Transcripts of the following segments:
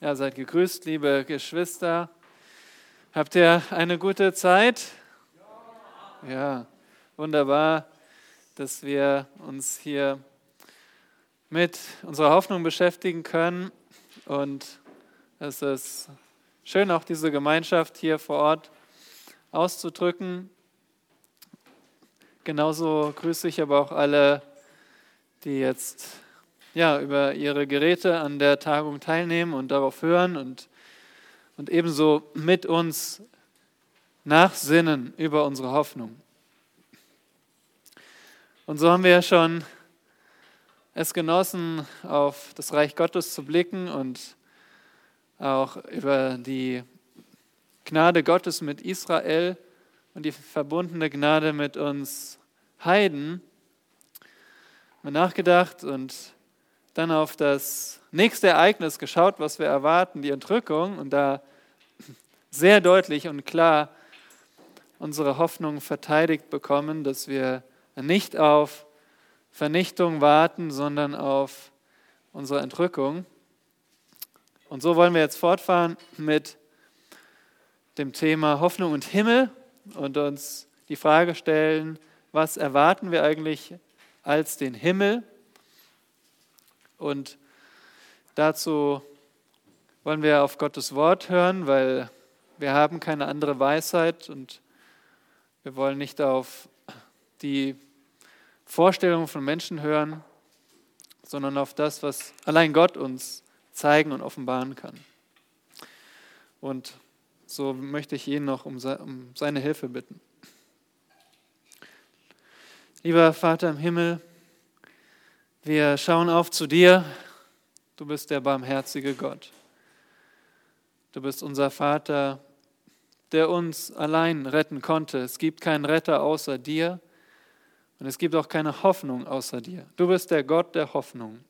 Ja, seid gegrüßt, liebe Geschwister. Habt ihr eine gute Zeit? Ja, wunderbar, dass wir uns hier mit unserer Hoffnung beschäftigen können. Und es ist schön, auch diese Gemeinschaft hier vor Ort auszudrücken. Genauso grüße ich aber auch alle, die jetzt ja, über ihre Geräte an der Tagung teilnehmen und darauf hören und, und ebenso mit uns nachsinnen über unsere Hoffnung. Und so haben wir ja schon es genossen, auf das Reich Gottes zu blicken und auch über die Gnade Gottes mit Israel und die verbundene Gnade mit uns Heiden nachgedacht und dann auf das nächste Ereignis geschaut, was wir erwarten, die Entrückung, und da sehr deutlich und klar unsere Hoffnung verteidigt bekommen, dass wir nicht auf Vernichtung warten, sondern auf unsere Entrückung. Und so wollen wir jetzt fortfahren mit dem Thema Hoffnung und Himmel und uns die Frage stellen, was erwarten wir eigentlich als den Himmel? Und dazu wollen wir auf Gottes Wort hören, weil wir haben keine andere Weisheit und wir wollen nicht auf die Vorstellungen von Menschen hören, sondern auf das, was allein Gott uns zeigen und offenbaren kann. Und so möchte ich ihn noch um seine Hilfe bitten. Lieber Vater im Himmel, wir schauen auf zu dir. Du bist der barmherzige Gott. Du bist unser Vater, der uns allein retten konnte. Es gibt keinen Retter außer dir und es gibt auch keine Hoffnung außer dir. Du bist der Gott der Hoffnung.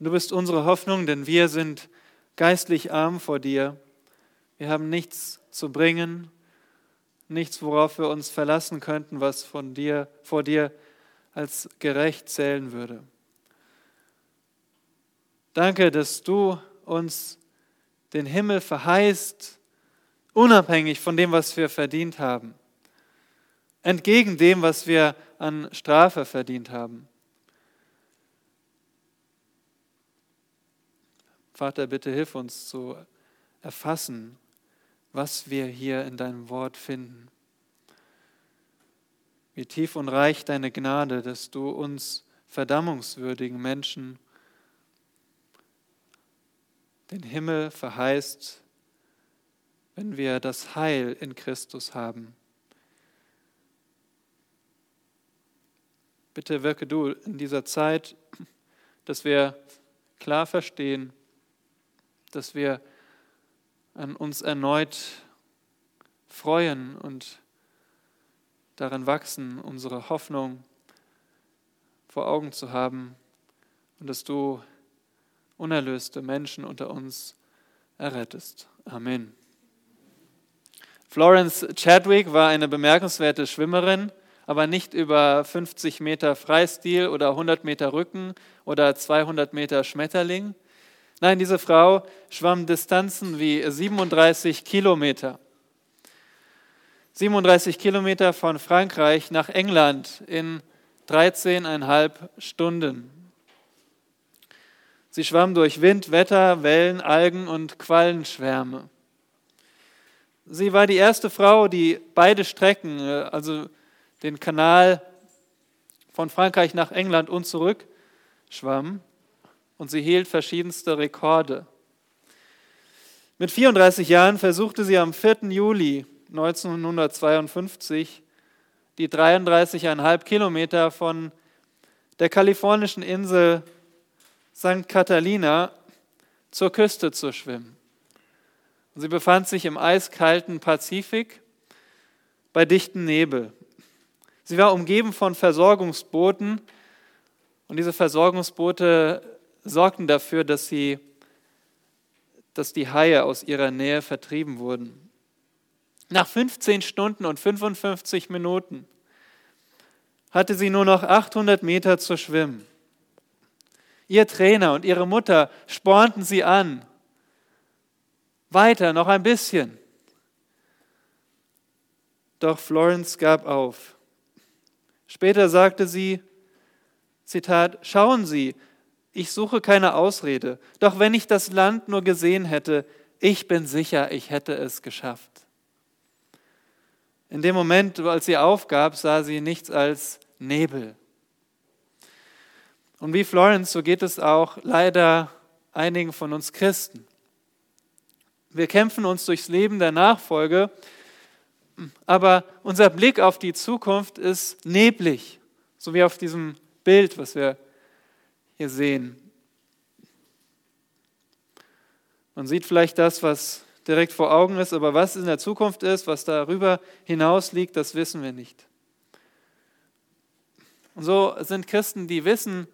du bist unsere Hoffnung, denn wir sind geistlich arm vor dir. Wir haben nichts zu bringen, nichts, worauf wir uns verlassen könnten, was von dir, vor dir als gerecht zählen würde. Danke, dass du uns den Himmel verheißt, unabhängig von dem, was wir verdient haben, entgegen dem, was wir an Strafe verdient haben. Vater, bitte hilf uns zu erfassen, was wir hier in deinem Wort finden. Wie tief und reich deine Gnade, dass du uns verdammungswürdigen Menschen den Himmel verheißt, wenn wir das Heil in Christus haben. Bitte wirke du in dieser Zeit, dass wir klar verstehen, dass wir an uns erneut freuen und darin wachsen, unsere Hoffnung vor Augen zu haben und dass du unerlöste Menschen unter uns errettest. Amen. Florence Chadwick war eine bemerkenswerte Schwimmerin, aber nicht über 50 Meter Freistil oder 100 Meter Rücken oder 200 Meter Schmetterling. Nein, diese Frau schwamm Distanzen wie 37 Kilometer. 37 Kilometer von Frankreich nach England in 13,5 Stunden. Sie schwamm durch Wind, Wetter, Wellen, Algen und Quallenschwärme. Sie war die erste Frau, die beide Strecken, äh, also den Kanal von Frankreich nach England und zurück, schwamm. Und sie hielt verschiedenste Rekorde. Mit 34 Jahren versuchte sie am 4. Juli 1952 die 33,5 Kilometer von der kalifornischen Insel St. Catalina zur Küste zu schwimmen. Sie befand sich im eiskalten Pazifik bei dichtem Nebel. Sie war umgeben von Versorgungsbooten und diese Versorgungsboote sorgten dafür, dass, sie, dass die Haie aus ihrer Nähe vertrieben wurden. Nach 15 Stunden und 55 Minuten hatte sie nur noch 800 Meter zu schwimmen. Ihr Trainer und ihre Mutter spornten sie an. Weiter, noch ein bisschen. Doch Florence gab auf. Später sagte sie, Zitat, schauen Sie, ich suche keine Ausrede, doch wenn ich das Land nur gesehen hätte, ich bin sicher, ich hätte es geschafft. In dem Moment, als sie aufgab, sah sie nichts als Nebel. Und wie Florence, so geht es auch leider einigen von uns Christen. Wir kämpfen uns durchs Leben der Nachfolge, aber unser Blick auf die Zukunft ist neblig, so wie auf diesem Bild, was wir hier sehen. Man sieht vielleicht das, was direkt vor Augen ist, aber was in der Zukunft ist, was darüber hinaus liegt, das wissen wir nicht. Und so sind Christen, die wissen,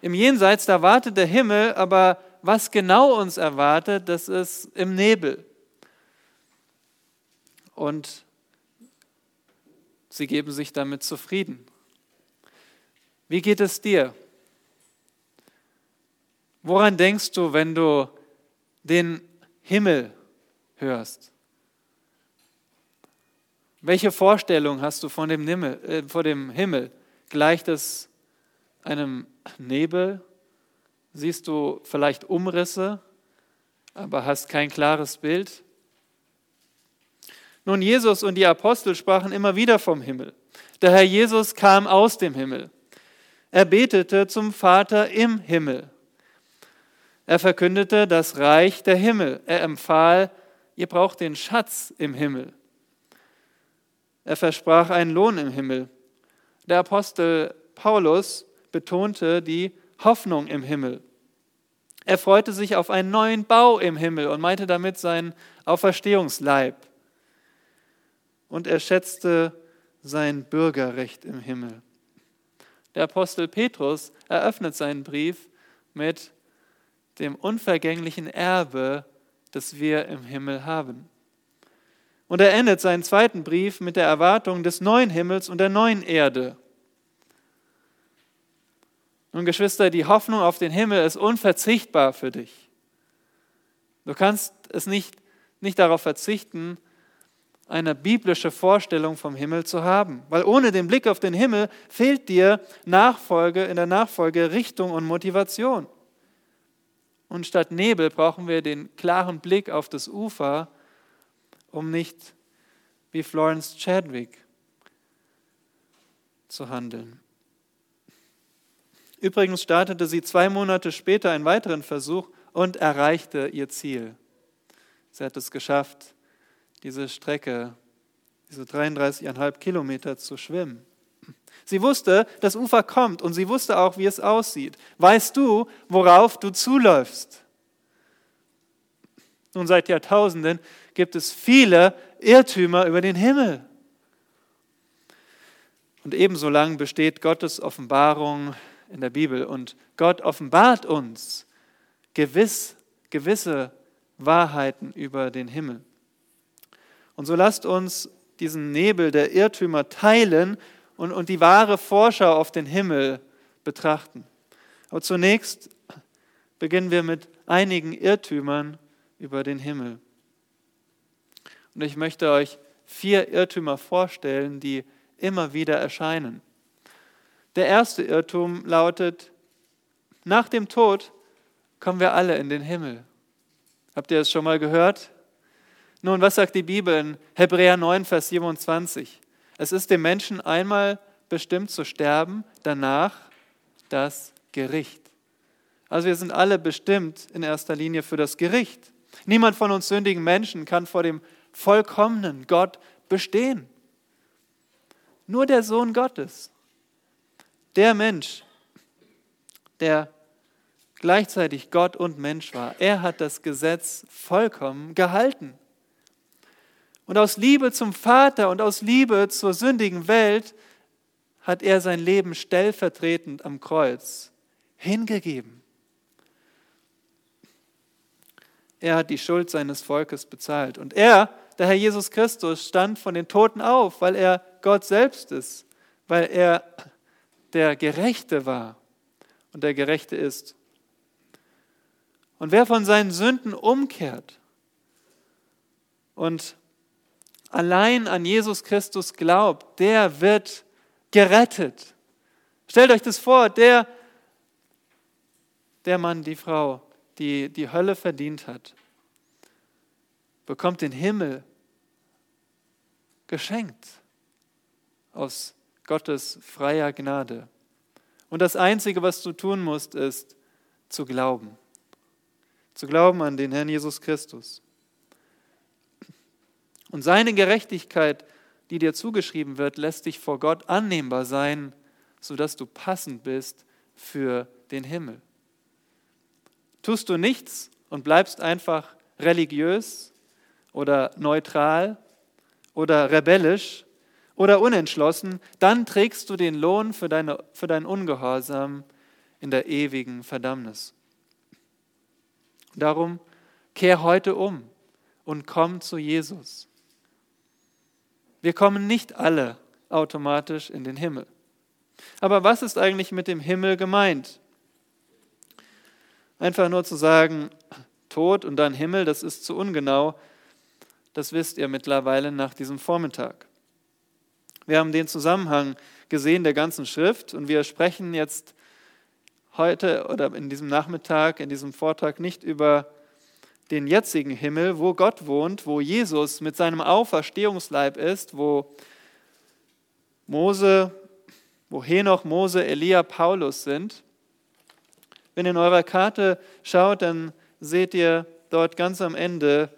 im Jenseits, da wartet der Himmel, aber was genau uns erwartet, das ist im Nebel. Und sie geben sich damit zufrieden. Wie geht es dir? Woran denkst du, wenn du den Himmel hörst? Welche Vorstellung hast du von dem Himmel? Äh, vor dem Himmel? Gleicht es einem Nebel? Siehst du vielleicht Umrisse, aber hast kein klares Bild? Nun, Jesus und die Apostel sprachen immer wieder vom Himmel. Der Herr Jesus kam aus dem Himmel. Er betete zum Vater im Himmel. Er verkündete das Reich der Himmel. Er empfahl, ihr braucht den Schatz im Himmel. Er versprach einen Lohn im Himmel. Der Apostel Paulus betonte die Hoffnung im Himmel. Er freute sich auf einen neuen Bau im Himmel und meinte damit seinen Auferstehungsleib. Und er schätzte sein Bürgerrecht im Himmel. Der Apostel Petrus eröffnet seinen Brief mit dem unvergänglichen Erbe, das wir im Himmel haben. Und er endet seinen zweiten Brief mit der Erwartung des neuen Himmels und der neuen Erde. Nun, Geschwister, die Hoffnung auf den Himmel ist unverzichtbar für dich. Du kannst es nicht, nicht darauf verzichten, eine biblische Vorstellung vom Himmel zu haben. Weil ohne den Blick auf den Himmel fehlt dir Nachfolge, in der Nachfolge Richtung und Motivation. Und statt Nebel brauchen wir den klaren Blick auf das Ufer, um nicht wie Florence Chadwick zu handeln. Übrigens startete sie zwei Monate später einen weiteren Versuch und erreichte ihr Ziel. Sie hat es geschafft, diese Strecke, diese 33,5 Kilometer zu schwimmen. Sie wusste, das Ufer kommt und sie wusste auch, wie es aussieht. Weißt du, worauf du zuläufst? Nun, seit Jahrtausenden gibt es viele Irrtümer über den Himmel. Und ebenso lang besteht Gottes Offenbarung in der Bibel. Und Gott offenbart uns gewiss, gewisse Wahrheiten über den Himmel. Und so lasst uns diesen Nebel der Irrtümer teilen und, und die wahre Vorschau auf den Himmel betrachten. Aber zunächst beginnen wir mit einigen Irrtümern über den Himmel. Und ich möchte euch vier Irrtümer vorstellen, die immer wieder erscheinen. Der erste Irrtum lautet, nach dem Tod kommen wir alle in den Himmel. Habt ihr es schon mal gehört? Nun, was sagt die Bibel in Hebräer 9, Vers 27? Es ist dem Menschen einmal bestimmt zu sterben, danach das Gericht. Also wir sind alle bestimmt in erster Linie für das Gericht. Niemand von uns sündigen Menschen kann vor dem vollkommenen Gott bestehen. Nur der Sohn Gottes, der Mensch, der gleichzeitig Gott und Mensch war, er hat das Gesetz vollkommen gehalten. Und aus Liebe zum Vater und aus Liebe zur sündigen Welt hat er sein Leben stellvertretend am Kreuz hingegeben. Er hat die Schuld seines Volkes bezahlt. Und er, der Herr Jesus Christus, stand von den Toten auf, weil er Gott selbst ist, weil er der Gerechte war und der Gerechte ist. Und wer von seinen Sünden umkehrt und allein an Jesus Christus glaubt, der wird gerettet. Stellt euch das vor, der, der Mann, die Frau, die die Hölle verdient hat, bekommt den Himmel geschenkt aus Gottes freier Gnade. Und das Einzige, was du tun musst, ist zu glauben. Zu glauben an den Herrn Jesus Christus. Und seine Gerechtigkeit, die dir zugeschrieben wird, lässt dich vor Gott annehmbar sein, sodass du passend bist für den Himmel. Tust du nichts und bleibst einfach religiös oder neutral oder rebellisch oder unentschlossen, dann trägst du den Lohn für, deine, für dein Ungehorsam in der ewigen Verdammnis. Darum kehr heute um und komm zu Jesus. Wir kommen nicht alle automatisch in den Himmel. Aber was ist eigentlich mit dem Himmel gemeint? Einfach nur zu sagen, Tod und dann Himmel, das ist zu ungenau. Das wisst ihr mittlerweile nach diesem Vormittag. Wir haben den Zusammenhang gesehen der ganzen Schrift und wir sprechen jetzt heute oder in diesem Nachmittag, in diesem Vortrag nicht über den jetzigen Himmel, wo Gott wohnt, wo Jesus mit seinem Auferstehungsleib ist, wo Mose, wo Henoch, Mose, Elia, Paulus sind. Wenn ihr in eurer Karte schaut, dann seht ihr dort ganz am Ende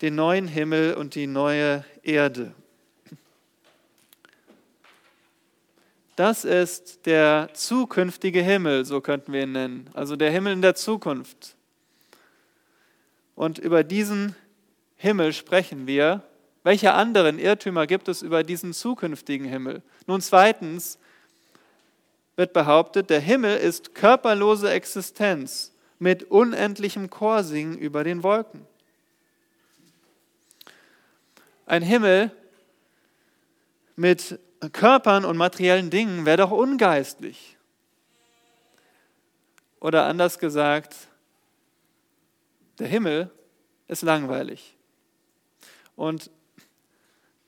den neuen Himmel und die neue Erde. Das ist der zukünftige Himmel, so könnten wir ihn nennen. Also der Himmel in der Zukunft. Und über diesen Himmel sprechen wir. Welche anderen Irrtümer gibt es über diesen zukünftigen Himmel? Nun zweitens wird behauptet, der Himmel ist körperlose Existenz mit unendlichem Chorsingen über den Wolken. Ein Himmel mit Körpern und materiellen Dingen wäre doch ungeistlich. Oder anders gesagt, der Himmel ist langweilig. Und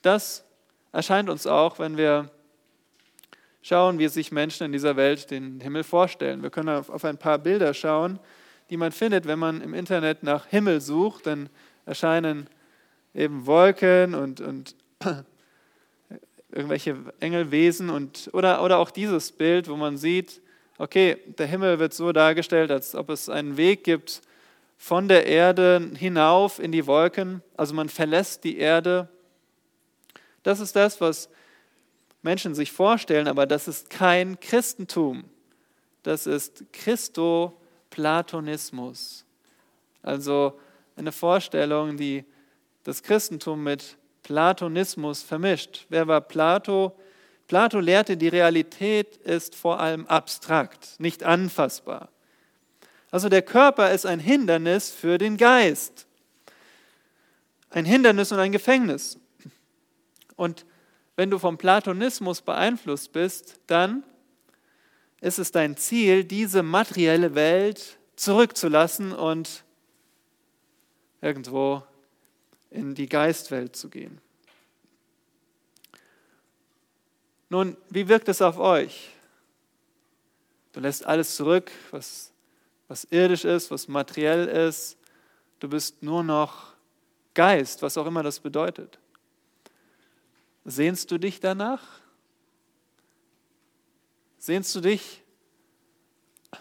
das erscheint uns auch, wenn wir schauen, wie sich Menschen in dieser Welt den Himmel vorstellen. Wir können auf ein paar Bilder schauen, die man findet, wenn man im Internet nach Himmel sucht. Dann erscheinen eben Wolken und, und irgendwelche Engelwesen und, oder, oder auch dieses Bild, wo man sieht, okay, der Himmel wird so dargestellt, als ob es einen Weg gibt von der Erde hinauf in die Wolken. Also man verlässt die Erde. Das ist das, was Menschen sich vorstellen, aber das ist kein Christentum. Das ist Christoplatonismus. Also eine Vorstellung, die das Christentum mit Platonismus vermischt. Wer war Plato? Plato lehrte, die Realität ist vor allem abstrakt, nicht anfassbar. Also der Körper ist ein Hindernis für den Geist. Ein Hindernis und ein Gefängnis. Und wenn du vom Platonismus beeinflusst bist, dann ist es dein Ziel, diese materielle Welt zurückzulassen und irgendwo in die Geistwelt zu gehen. Nun, wie wirkt es auf euch? Du lässt alles zurück, was, was irdisch ist, was materiell ist. Du bist nur noch Geist, was auch immer das bedeutet. Sehnst du dich danach? Sehnst du dich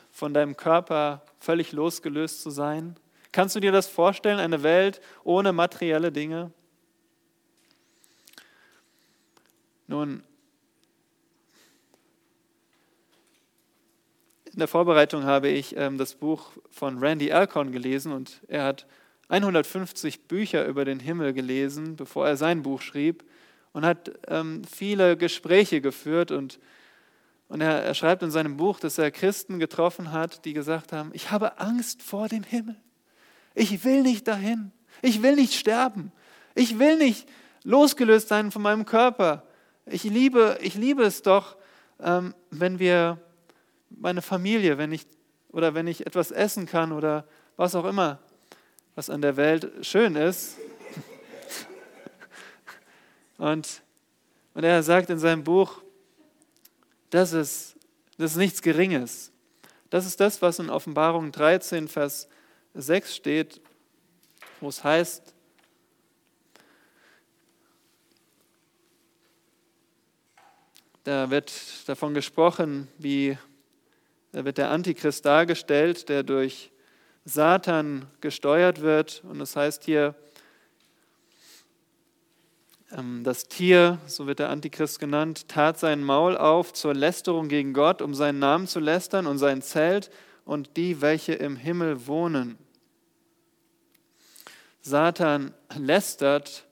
von deinem Körper völlig losgelöst zu sein? Kannst du dir das vorstellen, eine Welt ohne materielle Dinge? Nun, der Vorbereitung habe ich ähm, das Buch von Randy Alcorn gelesen und er hat 150 Bücher über den Himmel gelesen, bevor er sein Buch schrieb und hat ähm, viele Gespräche geführt und, und er, er schreibt in seinem Buch, dass er Christen getroffen hat, die gesagt haben, ich habe Angst vor dem Himmel. Ich will nicht dahin. Ich will nicht sterben. Ich will nicht losgelöst sein von meinem Körper. Ich liebe, ich liebe es doch, ähm, wenn wir, meine Familie, wenn ich oder wenn ich etwas essen kann oder was auch immer, was an der Welt schön ist. Und, und er sagt in seinem Buch, das ist, das ist nichts Geringes. Das ist das, was in Offenbarung 13, Vers 6 steht, wo es heißt, da wird davon gesprochen, wie da wird der Antichrist dargestellt, der durch Satan gesteuert wird. Und das heißt hier, ähm, das Tier, so wird der Antichrist genannt, tat sein Maul auf zur Lästerung gegen Gott, um seinen Namen zu lästern und sein Zelt und die, welche im Himmel wohnen. Satan lästert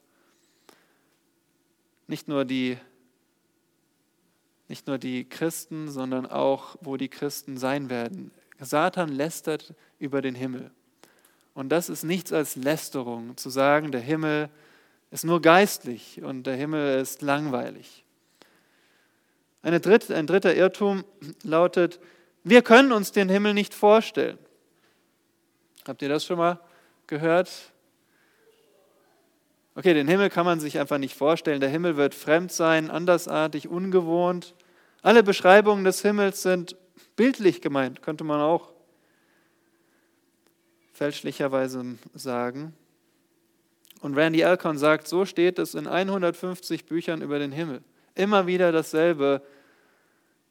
nicht nur die nicht nur die Christen, sondern auch, wo die Christen sein werden. Satan lästert über den Himmel. Und das ist nichts als Lästerung, zu sagen, der Himmel ist nur geistlich und der Himmel ist langweilig. Dritte, ein dritter Irrtum lautet, wir können uns den Himmel nicht vorstellen. Habt ihr das schon mal gehört? Okay, den Himmel kann man sich einfach nicht vorstellen. Der Himmel wird fremd sein, andersartig, ungewohnt. Alle Beschreibungen des Himmels sind bildlich gemeint, könnte man auch fälschlicherweise sagen. Und Randy Alcorn sagt, so steht es in 150 Büchern über den Himmel. Immer wieder dasselbe,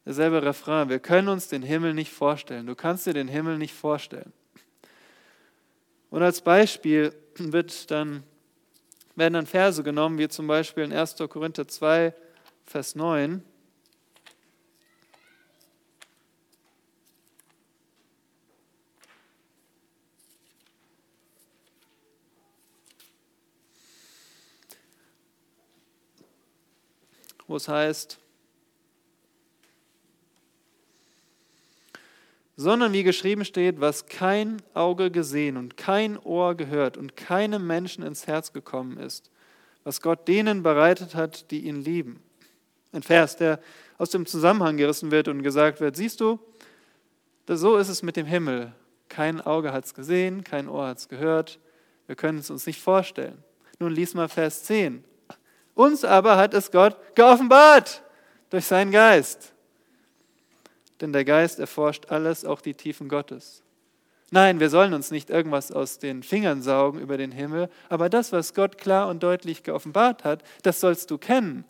dasselbe Refrain. Wir können uns den Himmel nicht vorstellen. Du kannst dir den Himmel nicht vorstellen. Und als Beispiel wird dann, werden dann Verse genommen, wie zum Beispiel in 1. Korinther 2, Vers 9. wo es heißt, sondern wie geschrieben steht, was kein Auge gesehen und kein Ohr gehört und keinem Menschen ins Herz gekommen ist, was Gott denen bereitet hat, die ihn lieben. Ein Vers, der aus dem Zusammenhang gerissen wird und gesagt wird, siehst du, so ist es mit dem Himmel. Kein Auge hat es gesehen, kein Ohr hat es gehört, wir können es uns nicht vorstellen. Nun lies mal Vers 10. Uns aber hat es Gott geoffenbart durch seinen Geist. Denn der Geist erforscht alles, auch die Tiefen Gottes. Nein, wir sollen uns nicht irgendwas aus den Fingern saugen über den Himmel, aber das, was Gott klar und deutlich geoffenbart hat, das sollst du kennen,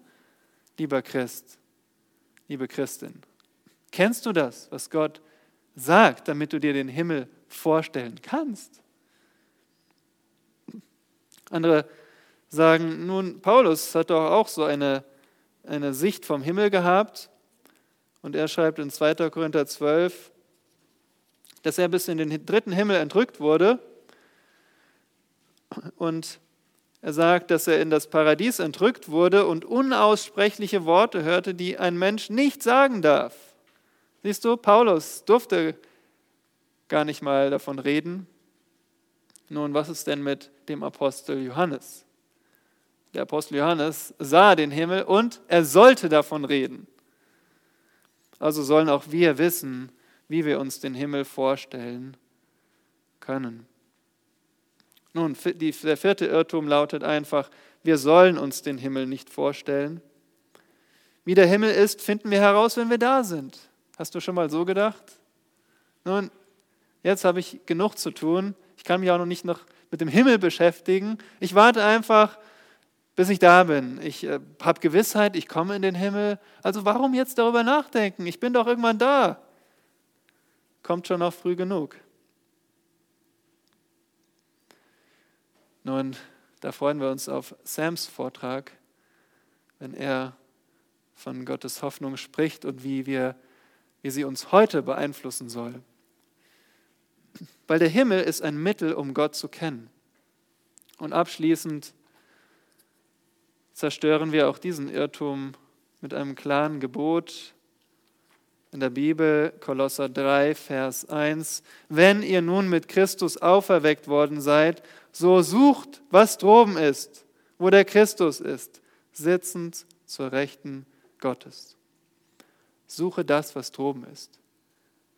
lieber Christ, liebe Christin. Kennst du das, was Gott sagt, damit du dir den Himmel vorstellen kannst? Andere sagen, nun, Paulus hat doch auch so eine, eine Sicht vom Himmel gehabt. Und er schreibt in 2. Korinther 12, dass er bis in den dritten Himmel entrückt wurde. Und er sagt, dass er in das Paradies entrückt wurde und unaussprechliche Worte hörte, die ein Mensch nicht sagen darf. Siehst du, Paulus durfte gar nicht mal davon reden. Nun, was ist denn mit dem Apostel Johannes? Der Apostel Johannes sah den Himmel und er sollte davon reden. Also sollen auch wir wissen, wie wir uns den Himmel vorstellen können. Nun, der vierte Irrtum lautet einfach, wir sollen uns den Himmel nicht vorstellen. Wie der Himmel ist, finden wir heraus, wenn wir da sind. Hast du schon mal so gedacht? Nun, jetzt habe ich genug zu tun. Ich kann mich auch noch nicht noch mit dem Himmel beschäftigen. Ich warte einfach bis ich da bin. Ich äh, habe Gewissheit, ich komme in den Himmel. Also warum jetzt darüber nachdenken? Ich bin doch irgendwann da. Kommt schon noch früh genug. Nun, da freuen wir uns auf Sams Vortrag, wenn er von Gottes Hoffnung spricht und wie, wir, wie sie uns heute beeinflussen soll. Weil der Himmel ist ein Mittel, um Gott zu kennen. Und abschließend zerstören wir auch diesen Irrtum mit einem klaren Gebot in der Bibel, Kolosser 3, Vers 1. Wenn ihr nun mit Christus auferweckt worden seid, so sucht, was droben ist, wo der Christus ist, sitzend zur Rechten Gottes. Suche das, was droben ist.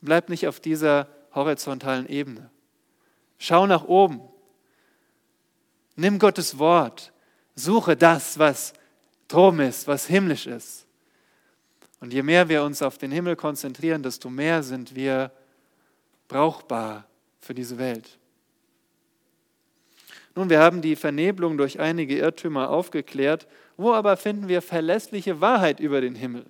Bleib nicht auf dieser horizontalen Ebene. Schau nach oben. Nimm Gottes Wort. Suche das, was droben ist, was himmlisch ist. Und je mehr wir uns auf den Himmel konzentrieren, desto mehr sind wir brauchbar für diese Welt. Nun, wir haben die Vernebelung durch einige Irrtümer aufgeklärt. Wo aber finden wir verlässliche Wahrheit über den Himmel?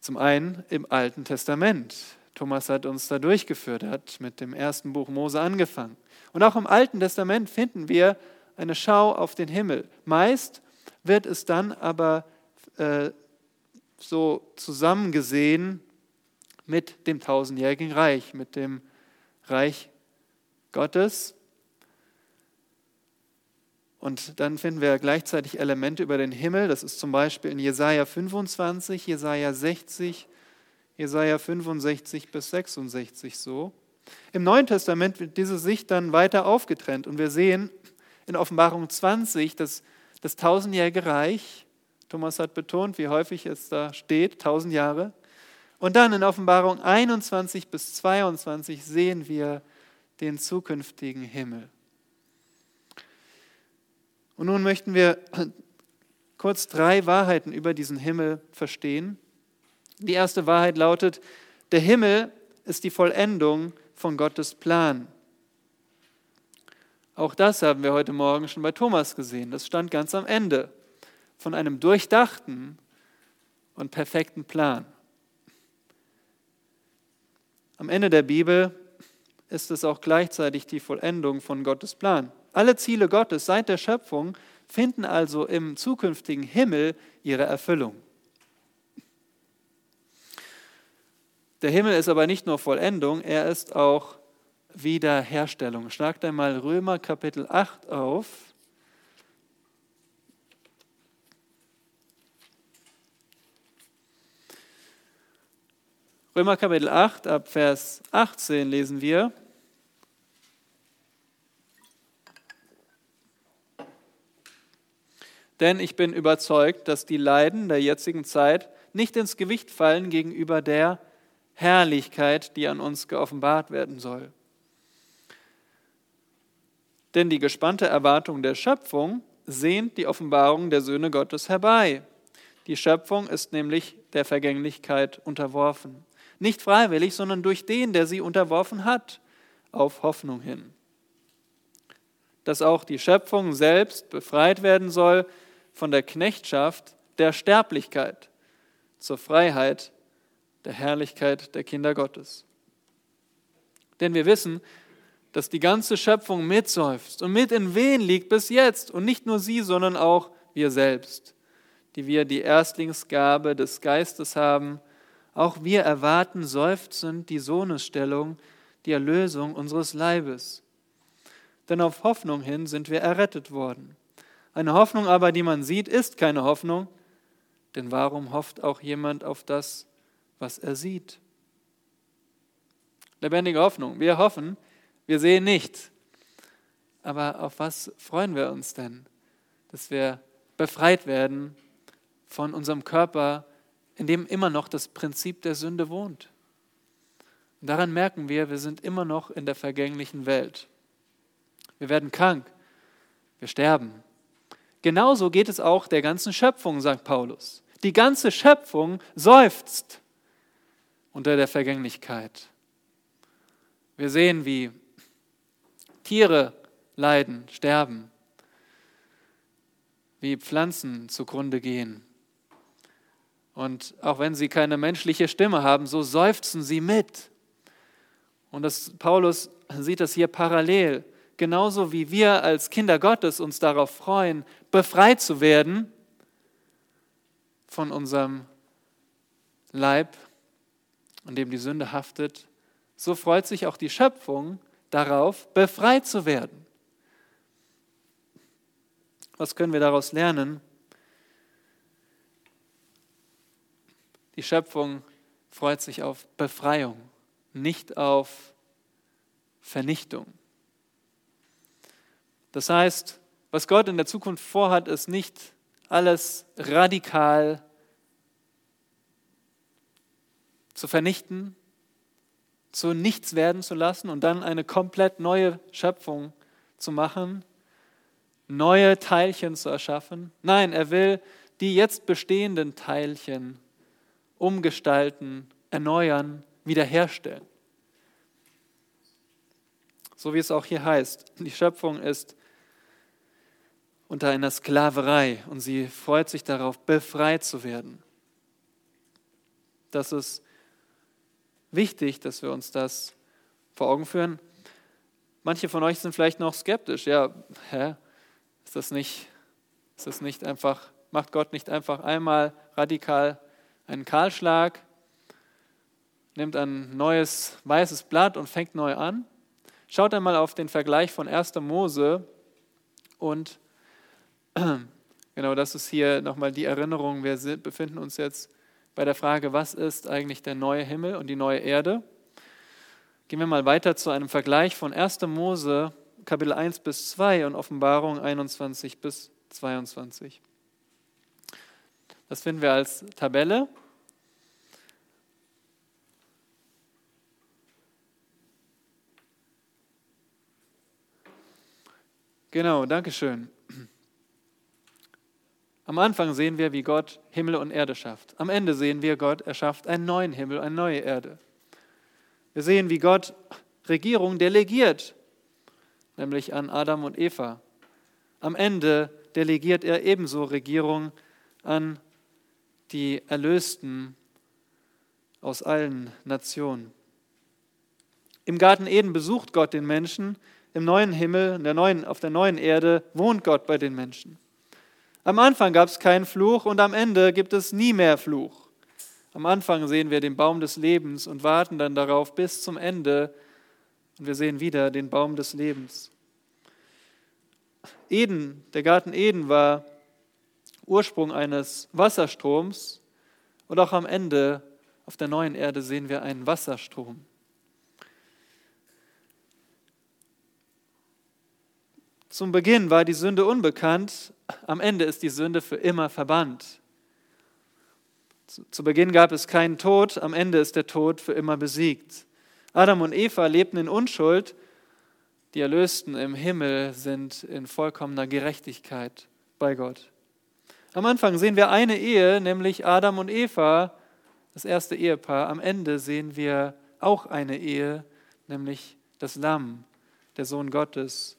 Zum einen im Alten Testament. Thomas hat uns da durchgeführt, hat mit dem ersten Buch Mose angefangen. Und auch im Alten Testament finden wir eine Schau auf den Himmel. Meist wird es dann aber äh, so zusammengesehen mit dem tausendjährigen Reich, mit dem Reich Gottes. Und dann finden wir gleichzeitig Elemente über den Himmel. Das ist zum Beispiel in Jesaja 25, Jesaja 60, Jesaja 65 bis 66 so. Im Neuen Testament wird diese Sicht dann weiter aufgetrennt und wir sehen in Offenbarung 20, dass das tausendjährige Reich, Thomas hat betont, wie häufig es da steht, tausend Jahre. Und dann in Offenbarung 21 bis 22 sehen wir den zukünftigen Himmel. Und nun möchten wir kurz drei Wahrheiten über diesen Himmel verstehen. Die erste Wahrheit lautet, der Himmel ist die Vollendung von Gottes Plan. Auch das haben wir heute Morgen schon bei Thomas gesehen. Das stand ganz am Ende von einem durchdachten und perfekten Plan. Am Ende der Bibel ist es auch gleichzeitig die Vollendung von Gottes Plan. Alle Ziele Gottes seit der Schöpfung finden also im zukünftigen Himmel ihre Erfüllung. Der Himmel ist aber nicht nur Vollendung, er ist auch Wiederherstellung. Schlagt einmal Römer Kapitel 8 auf. Römer Kapitel 8 ab Vers 18 lesen wir. Denn ich bin überzeugt, dass die Leiden der jetzigen Zeit nicht ins Gewicht fallen gegenüber der Herrlichkeit, die an uns geoffenbart werden soll. Denn die gespannte Erwartung der Schöpfung sehnt die Offenbarung der Söhne Gottes herbei. Die Schöpfung ist nämlich der Vergänglichkeit unterworfen. Nicht freiwillig, sondern durch den, der sie unterworfen hat, auf Hoffnung hin. Dass auch die Schöpfung selbst befreit werden soll von der Knechtschaft der Sterblichkeit zur Freiheit der Herrlichkeit der Kinder Gottes. Denn wir wissen, dass die ganze Schöpfung mitseufzt und mit in Wehen liegt bis jetzt. Und nicht nur sie, sondern auch wir selbst, die wir die Erstlingsgabe des Geistes haben auch wir erwarten seufzend die Sohnesstellung, die Erlösung unseres Leibes. Denn auf Hoffnung hin sind wir errettet worden. Eine Hoffnung aber, die man sieht, ist keine Hoffnung, denn warum hofft auch jemand auf das, was er sieht? Lebendige Hoffnung. Wir hoffen, wir sehen nicht. Aber auf was freuen wir uns denn? Dass wir befreit werden von unserem Körper, in dem immer noch das Prinzip der Sünde wohnt. Und daran merken wir, wir sind immer noch in der vergänglichen Welt. Wir werden krank, wir sterben. Genauso geht es auch der ganzen Schöpfung, sagt Paulus. Die ganze Schöpfung seufzt unter der Vergänglichkeit. Wir sehen, wie Tiere leiden, sterben, wie Pflanzen zugrunde gehen, und auch wenn sie keine menschliche Stimme haben, so seufzen sie mit. Und das, Paulus sieht das hier parallel. Genauso wie wir als Kinder Gottes uns darauf freuen, befreit zu werden von unserem Leib, an dem die Sünde haftet, so freut sich auch die Schöpfung darauf, befreit zu werden. Was können wir daraus lernen? Die Schöpfung freut sich auf Befreiung, nicht auf Vernichtung. Das heißt, was Gott in der Zukunft vorhat, ist nicht alles radikal zu vernichten, zu nichts werden zu lassen und dann eine komplett neue Schöpfung zu machen, neue Teilchen zu erschaffen. Nein, er will die jetzt bestehenden Teilchen umgestalten, erneuern, wiederherstellen. So wie es auch hier heißt, die Schöpfung ist unter einer Sklaverei und sie freut sich darauf, befreit zu werden. Das ist wichtig, dass wir uns das vor Augen führen. Manche von euch sind vielleicht noch skeptisch. Ja, hä? Ist das nicht, ist das nicht einfach, macht Gott nicht einfach einmal radikal einen Kahlschlag, nimmt ein neues weißes Blatt und fängt neu an? Schaut einmal auf den Vergleich von 1. Mose und genau das ist hier nochmal die Erinnerung. Wir befinden uns jetzt bei der Frage, was ist eigentlich der neue Himmel und die neue Erde? Gehen wir mal weiter zu einem Vergleich von 1. Mose, Kapitel 1 bis 2 und Offenbarung 21 bis 22. Das finden wir als Tabelle. Genau, danke schön. Am Anfang sehen wir, wie Gott Himmel und Erde schafft. Am Ende sehen wir, Gott erschafft einen neuen Himmel, eine neue Erde. Wir sehen, wie Gott Regierung delegiert, nämlich an Adam und Eva. Am Ende delegiert er ebenso Regierung an die Erlösten aus allen Nationen. Im Garten Eden besucht Gott den Menschen, im neuen Himmel, der neuen, auf der neuen Erde wohnt Gott bei den Menschen. Am Anfang gab es keinen Fluch und am Ende gibt es nie mehr Fluch. Am Anfang sehen wir den Baum des Lebens und warten dann darauf bis zum Ende und wir sehen wieder den Baum des Lebens. Eden, der Garten Eden war Ursprung eines Wasserstroms und auch am Ende auf der neuen Erde sehen wir einen Wasserstrom. Zum Beginn war die Sünde unbekannt, am Ende ist die Sünde für immer verbannt. Zu Beginn gab es keinen Tod, am Ende ist der Tod für immer besiegt. Adam und Eva lebten in Unschuld, die Erlösten im Himmel sind in vollkommener Gerechtigkeit bei Gott. Am Anfang sehen wir eine Ehe, nämlich Adam und Eva, das erste Ehepaar. Am Ende sehen wir auch eine Ehe, nämlich das Lamm, der Sohn Gottes,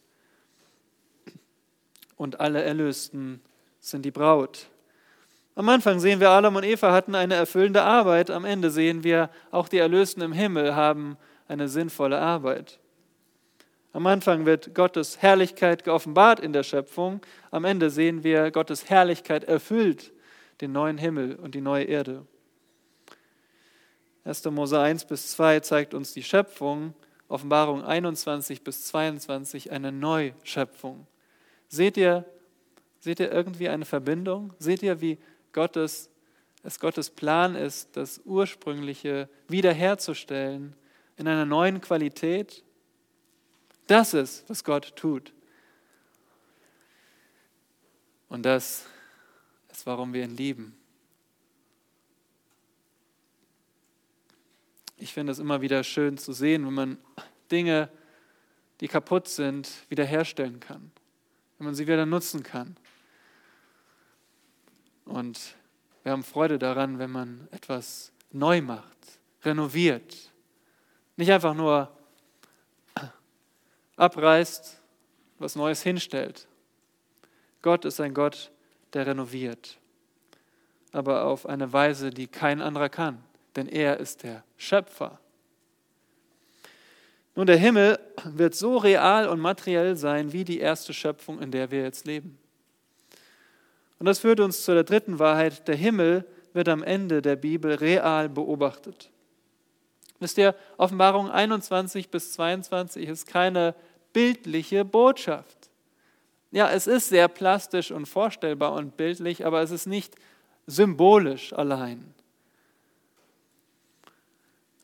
und alle Erlösten sind die Braut. Am Anfang sehen wir, Adam und Eva hatten eine erfüllende Arbeit. Am Ende sehen wir, auch die Erlösten im Himmel haben eine sinnvolle Arbeit. Am Anfang wird Gottes Herrlichkeit geoffenbart in der Schöpfung. Am Ende sehen wir, Gottes Herrlichkeit erfüllt den neuen Himmel und die neue Erde. 1. Mose 1 bis 2 zeigt uns die Schöpfung, Offenbarung 21 bis 22 eine Neuschöpfung. Seht ihr, seht ihr irgendwie eine Verbindung? Seht ihr, wie Gottes, es Gottes Plan ist, das Ursprüngliche wiederherzustellen in einer neuen Qualität? Das ist, was Gott tut. Und das ist, warum wir ihn lieben. Ich finde es immer wieder schön zu sehen, wenn man Dinge, die kaputt sind, wiederherstellen kann wenn man sie wieder nutzen kann. Und wir haben Freude daran, wenn man etwas neu macht, renoviert. Nicht einfach nur abreißt, was Neues hinstellt. Gott ist ein Gott, der renoviert, aber auf eine Weise, die kein anderer kann, denn er ist der Schöpfer. Nun, der Himmel wird so real und materiell sein wie die erste Schöpfung, in der wir jetzt leben. Und das führt uns zu der dritten Wahrheit. Der Himmel wird am Ende der Bibel real beobachtet. Wisst ihr, Offenbarung 21 bis 22 ist keine bildliche Botschaft. Ja, es ist sehr plastisch und vorstellbar und bildlich, aber es ist nicht symbolisch allein.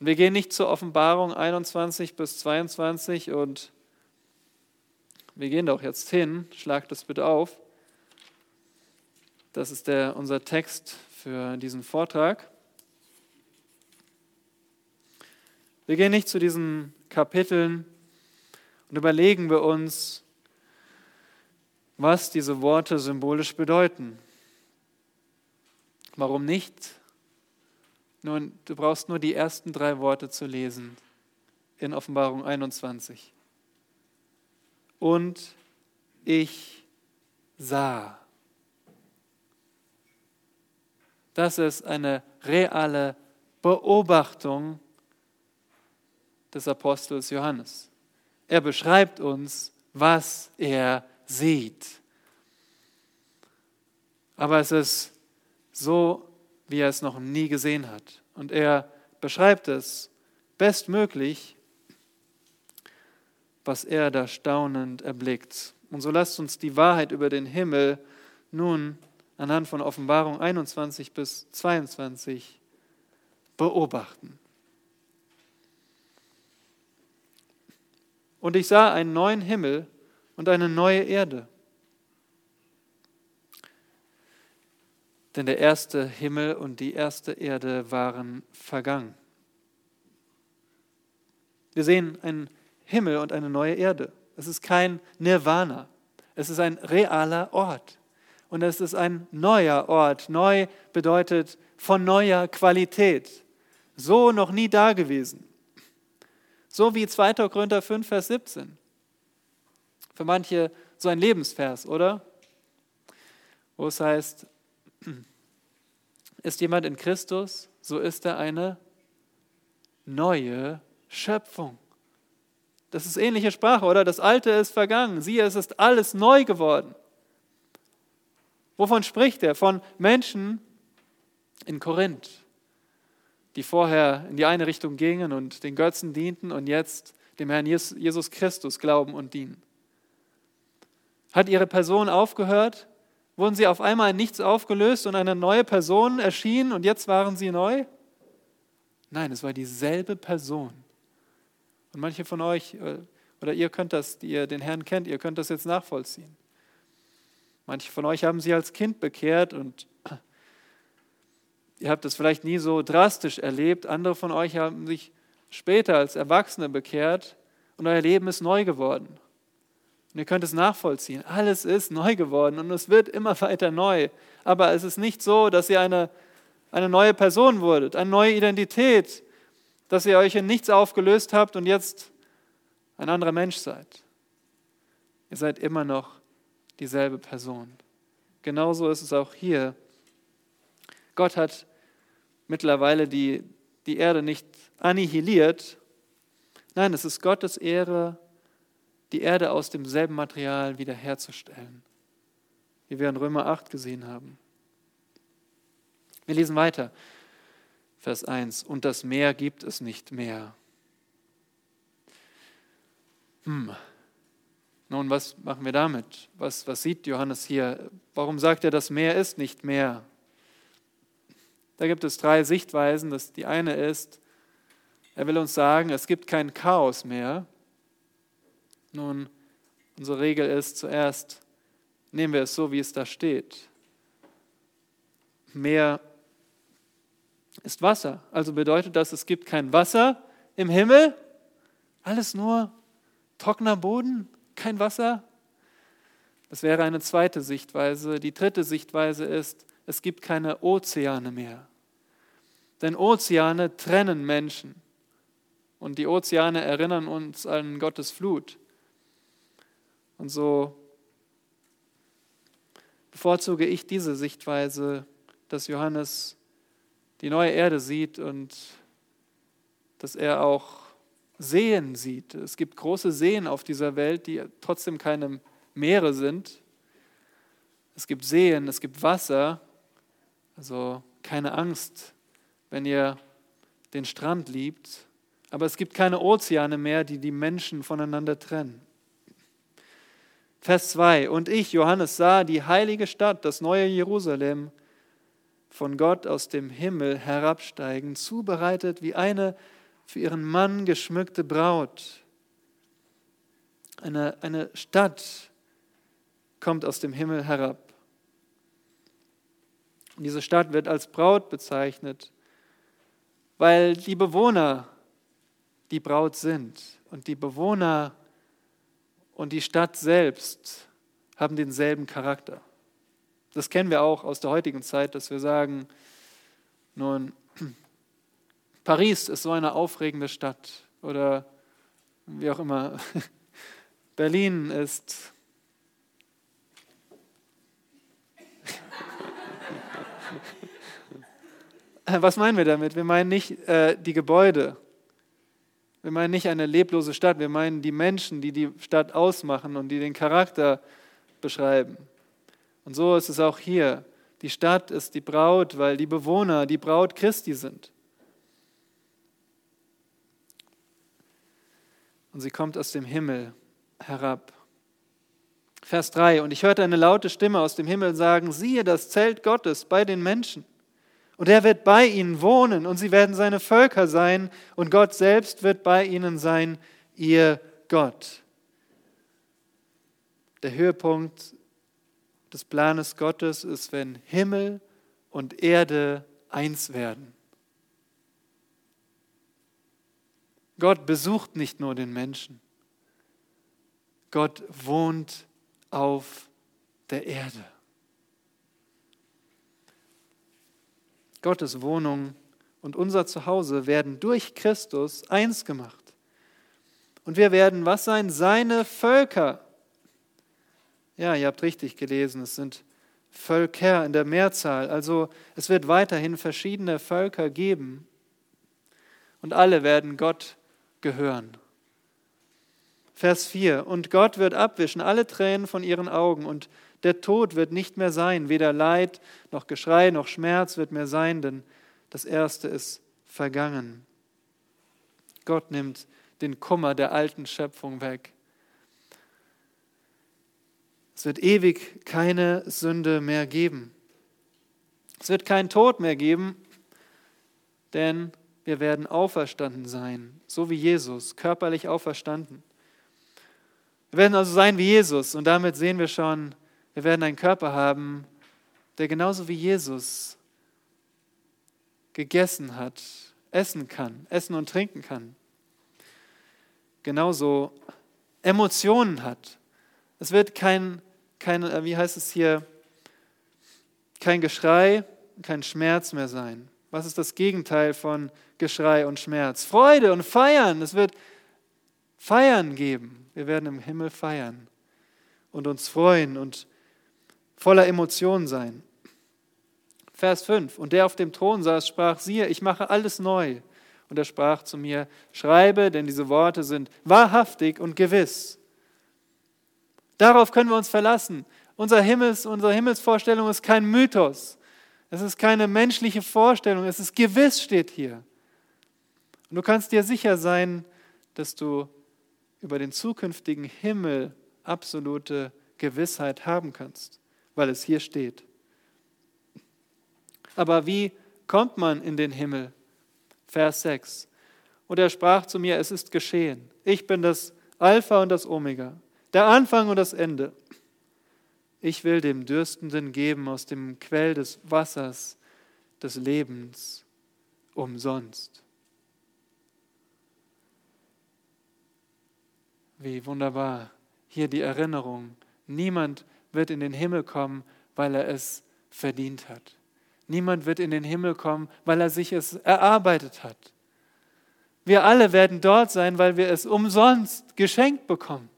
Wir gehen nicht zur Offenbarung 21 bis 22 und wir gehen doch jetzt hin. Schlagt das bitte auf. Das ist der, unser Text für diesen Vortrag. Wir gehen nicht zu diesen Kapiteln und überlegen wir uns, was diese Worte symbolisch bedeuten. Warum nicht? Nun, du brauchst nur die ersten drei Worte zu lesen in Offenbarung 21. Und ich sah. Das ist eine reale Beobachtung des Apostels Johannes. Er beschreibt uns, was er sieht. Aber es ist so, wie er es noch nie gesehen hat. Und er beschreibt es bestmöglich, was er da staunend erblickt. Und so lasst uns die Wahrheit über den Himmel nun anhand von Offenbarung 21 bis 22 beobachten. Und ich sah einen neuen Himmel und eine neue Erde. Denn der erste Himmel und die erste Erde waren vergangen. Wir sehen einen Himmel und eine neue Erde. Es ist kein Nirvana. Es ist ein realer Ort. Und es ist ein neuer Ort. Neu bedeutet von neuer Qualität. So noch nie dagewesen. So wie 2. Korinther 5, Vers 17. Für manche so ein Lebensvers, oder? Wo es heißt, ist jemand in Christus, so ist er eine neue Schöpfung. Das ist ähnliche Sprache, oder? Das Alte ist vergangen. Siehe, es ist alles neu geworden. Wovon spricht er? Von Menschen in Korinth, die vorher in die eine Richtung gingen und den Götzen dienten und jetzt dem Herrn Jesus Christus glauben und dienen. Hat ihre Person aufgehört? Wurden sie auf einmal in nichts aufgelöst und eine neue Person erschien und jetzt waren sie neu? Nein, es war dieselbe Person. Und manche von euch, äh, oder ihr könnt das, die ihr den Herrn kennt, ihr könnt das jetzt nachvollziehen. Manche von euch haben sie als Kind bekehrt und Ihr habt das vielleicht nie so drastisch erlebt. Andere von euch haben sich später als Erwachsene bekehrt und euer Leben ist neu geworden. Und ihr könnt es nachvollziehen. Alles ist neu geworden und es wird immer weiter neu. Aber es ist nicht so, dass ihr eine, eine neue Person wurdet, eine neue Identität, dass ihr euch in nichts aufgelöst habt und jetzt ein anderer Mensch seid. Ihr seid immer noch dieselbe Person. Genauso ist es auch hier Gott hat mittlerweile die, die Erde nicht annihiliert. Nein, es ist Gottes Ehre, die Erde aus demselben Material wiederherzustellen, wie wir in Römer 8 gesehen haben. Wir lesen weiter, Vers 1, und das Meer gibt es nicht mehr. Hm. Nun, was machen wir damit? Was, was sieht Johannes hier? Warum sagt er, das Meer ist nicht mehr? Da gibt es drei Sichtweisen. Das, die eine ist, er will uns sagen, es gibt kein Chaos mehr. Nun, unsere Regel ist zuerst, nehmen wir es so, wie es da steht. Meer ist Wasser. Also bedeutet das, es gibt kein Wasser im Himmel. Alles nur trockener Boden, kein Wasser. Das wäre eine zweite Sichtweise. Die dritte Sichtweise ist, es gibt keine Ozeane mehr. Denn Ozeane trennen Menschen. Und die Ozeane erinnern uns an Gottes Flut. Und so bevorzuge ich diese Sichtweise, dass Johannes die neue Erde sieht und dass er auch Seen sieht. Es gibt große Seen auf dieser Welt, die trotzdem keine Meere sind. Es gibt Seen, es gibt Wasser, also keine Angst, wenn ihr den Strand liebt. Aber es gibt keine Ozeane mehr, die die Menschen voneinander trennen. Vers 2. Und ich, Johannes, sah die heilige Stadt, das neue Jerusalem, von Gott aus dem Himmel herabsteigen, zubereitet wie eine für ihren Mann geschmückte Braut. Eine, eine Stadt kommt aus dem Himmel herab. Diese Stadt wird als Braut bezeichnet, weil die Bewohner die Braut sind. Und die Bewohner und die Stadt selbst haben denselben Charakter. Das kennen wir auch aus der heutigen Zeit, dass wir sagen, nun, Paris ist so eine aufregende Stadt oder wie auch immer, Berlin ist Was meinen wir damit? Wir meinen nicht äh, die Gebäude. Wir meinen nicht eine leblose Stadt. Wir meinen die Menschen, die die Stadt ausmachen und die den Charakter beschreiben. Und so ist es auch hier. Die Stadt ist die Braut, weil die Bewohner die Braut Christi sind. Und sie kommt aus dem Himmel herab. Vers 3. Und ich hörte eine laute Stimme aus dem Himmel sagen, siehe das Zelt Gottes bei den Menschen. Und er wird bei ihnen wohnen und sie werden seine Völker sein und Gott selbst wird bei ihnen sein, ihr Gott. Der Höhepunkt des Planes Gottes ist, wenn Himmel und Erde eins werden. Gott besucht nicht nur den Menschen, Gott wohnt auf der Erde. Gottes Wohnung und unser Zuhause werden durch Christus eins gemacht. Und wir werden was sein? Seine Völker. Ja, ihr habt richtig gelesen, es sind Völker in der Mehrzahl. Also es wird weiterhin verschiedene Völker geben und alle werden Gott gehören. Vers 4. Und Gott wird abwischen alle Tränen von ihren Augen und der Tod wird nicht mehr sein, weder Leid noch Geschrei noch Schmerz wird mehr sein, denn das Erste ist vergangen. Gott nimmt den Kummer der alten Schöpfung weg. Es wird ewig keine Sünde mehr geben. Es wird keinen Tod mehr geben, denn wir werden auferstanden sein, so wie Jesus, körperlich auferstanden. Wir werden also sein wie Jesus und damit sehen wir schon, wir werden einen Körper haben, der genauso wie Jesus gegessen hat, essen kann, essen und trinken kann. Genauso Emotionen hat. Es wird kein, kein, äh, wie heißt es hier, kein Geschrei, kein Schmerz mehr sein. Was ist das Gegenteil von Geschrei und Schmerz? Freude und Feiern. Es wird Feiern geben. Wir werden im Himmel feiern und uns freuen und voller Emotionen sein. Vers 5. Und der auf dem Thron saß, sprach, siehe, ich mache alles neu. Und er sprach zu mir, schreibe, denn diese Worte sind wahrhaftig und gewiss. Darauf können wir uns verlassen. Unser Himmels, unsere Himmelsvorstellung ist kein Mythos. Es ist keine menschliche Vorstellung. Es ist gewiss, steht hier. Und du kannst dir sicher sein, dass du über den zukünftigen Himmel absolute Gewissheit haben kannst weil es hier steht. Aber wie kommt man in den Himmel? Vers 6. Und er sprach zu mir, es ist geschehen. Ich bin das Alpha und das Omega, der Anfang und das Ende. Ich will dem Dürstenden geben aus dem Quell des Wassers des Lebens umsonst. Wie wunderbar. Hier die Erinnerung. Niemand wird in den Himmel kommen, weil er es verdient hat. Niemand wird in den Himmel kommen, weil er sich es erarbeitet hat. Wir alle werden dort sein, weil wir es umsonst geschenkt bekommen.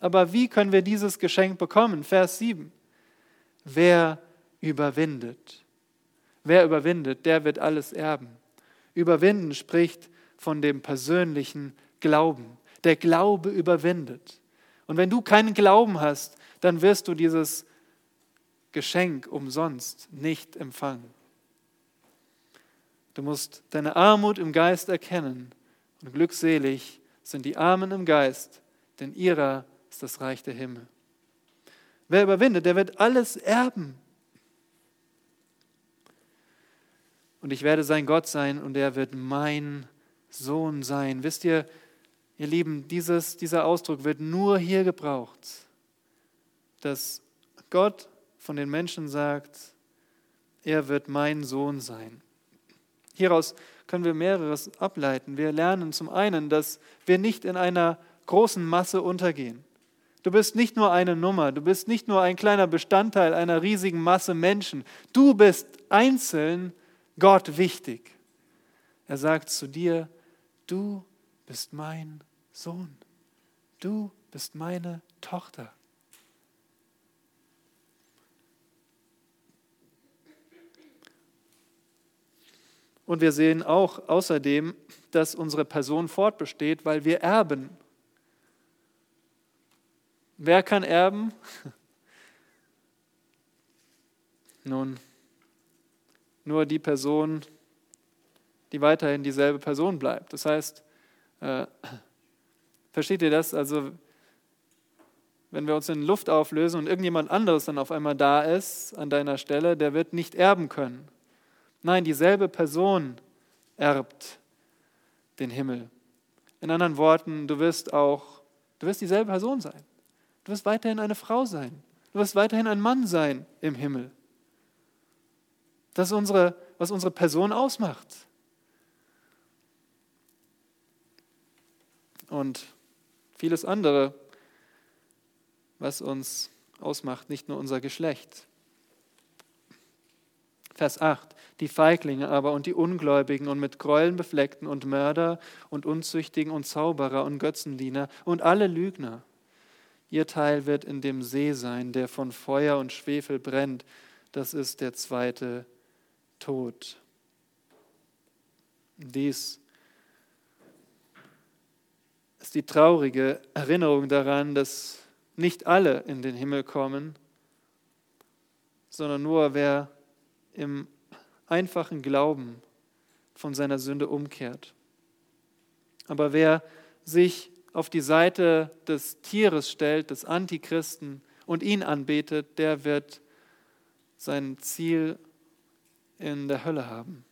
Aber wie können wir dieses Geschenk bekommen? Vers 7. Wer überwindet? Wer überwindet, der wird alles erben. Überwinden spricht von dem persönlichen Glauben. Der Glaube überwindet. Und wenn du keinen Glauben hast, dann wirst du dieses Geschenk umsonst nicht empfangen. Du musst deine Armut im Geist erkennen und glückselig sind die Armen im Geist, denn ihrer ist das Reich der Himmel. Wer überwindet, der wird alles erben. Und ich werde sein Gott sein und er wird mein Sohn sein. Wisst ihr, ihr Lieben, dieses, dieser Ausdruck wird nur hier gebraucht dass Gott von den Menschen sagt, er wird mein Sohn sein. Hieraus können wir mehreres ableiten. Wir lernen zum einen, dass wir nicht in einer großen Masse untergehen. Du bist nicht nur eine Nummer, du bist nicht nur ein kleiner Bestandteil einer riesigen Masse Menschen. Du bist einzeln Gott wichtig. Er sagt zu dir, du bist mein Sohn, du bist meine Tochter. Und wir sehen auch außerdem, dass unsere Person fortbesteht, weil wir erben. Wer kann erben? Nun, nur die Person, die weiterhin dieselbe Person bleibt. Das heißt, äh, versteht ihr das? Also, wenn wir uns in Luft auflösen und irgendjemand anderes dann auf einmal da ist an deiner Stelle, der wird nicht erben können. Nein, dieselbe Person erbt den Himmel. In anderen Worten, du wirst auch, du wirst dieselbe Person sein. Du wirst weiterhin eine Frau sein. Du wirst weiterhin ein Mann sein im Himmel. Das ist unsere, was unsere Person ausmacht. Und vieles andere, was uns ausmacht, nicht nur unser Geschlecht. Vers 8. Die Feiglinge aber und die Ungläubigen und mit Gräueln befleckten und Mörder und Unzüchtigen und Zauberer und Götzendiener und alle Lügner Ihr Teil wird in dem See sein, der von Feuer und Schwefel brennt. Das ist der zweite Tod. Dies ist die traurige Erinnerung daran, dass nicht alle in den Himmel kommen, sondern nur wer im einfachen Glauben von seiner Sünde umkehrt. Aber wer sich auf die Seite des Tieres stellt, des Antichristen und ihn anbetet, der wird sein Ziel in der Hölle haben.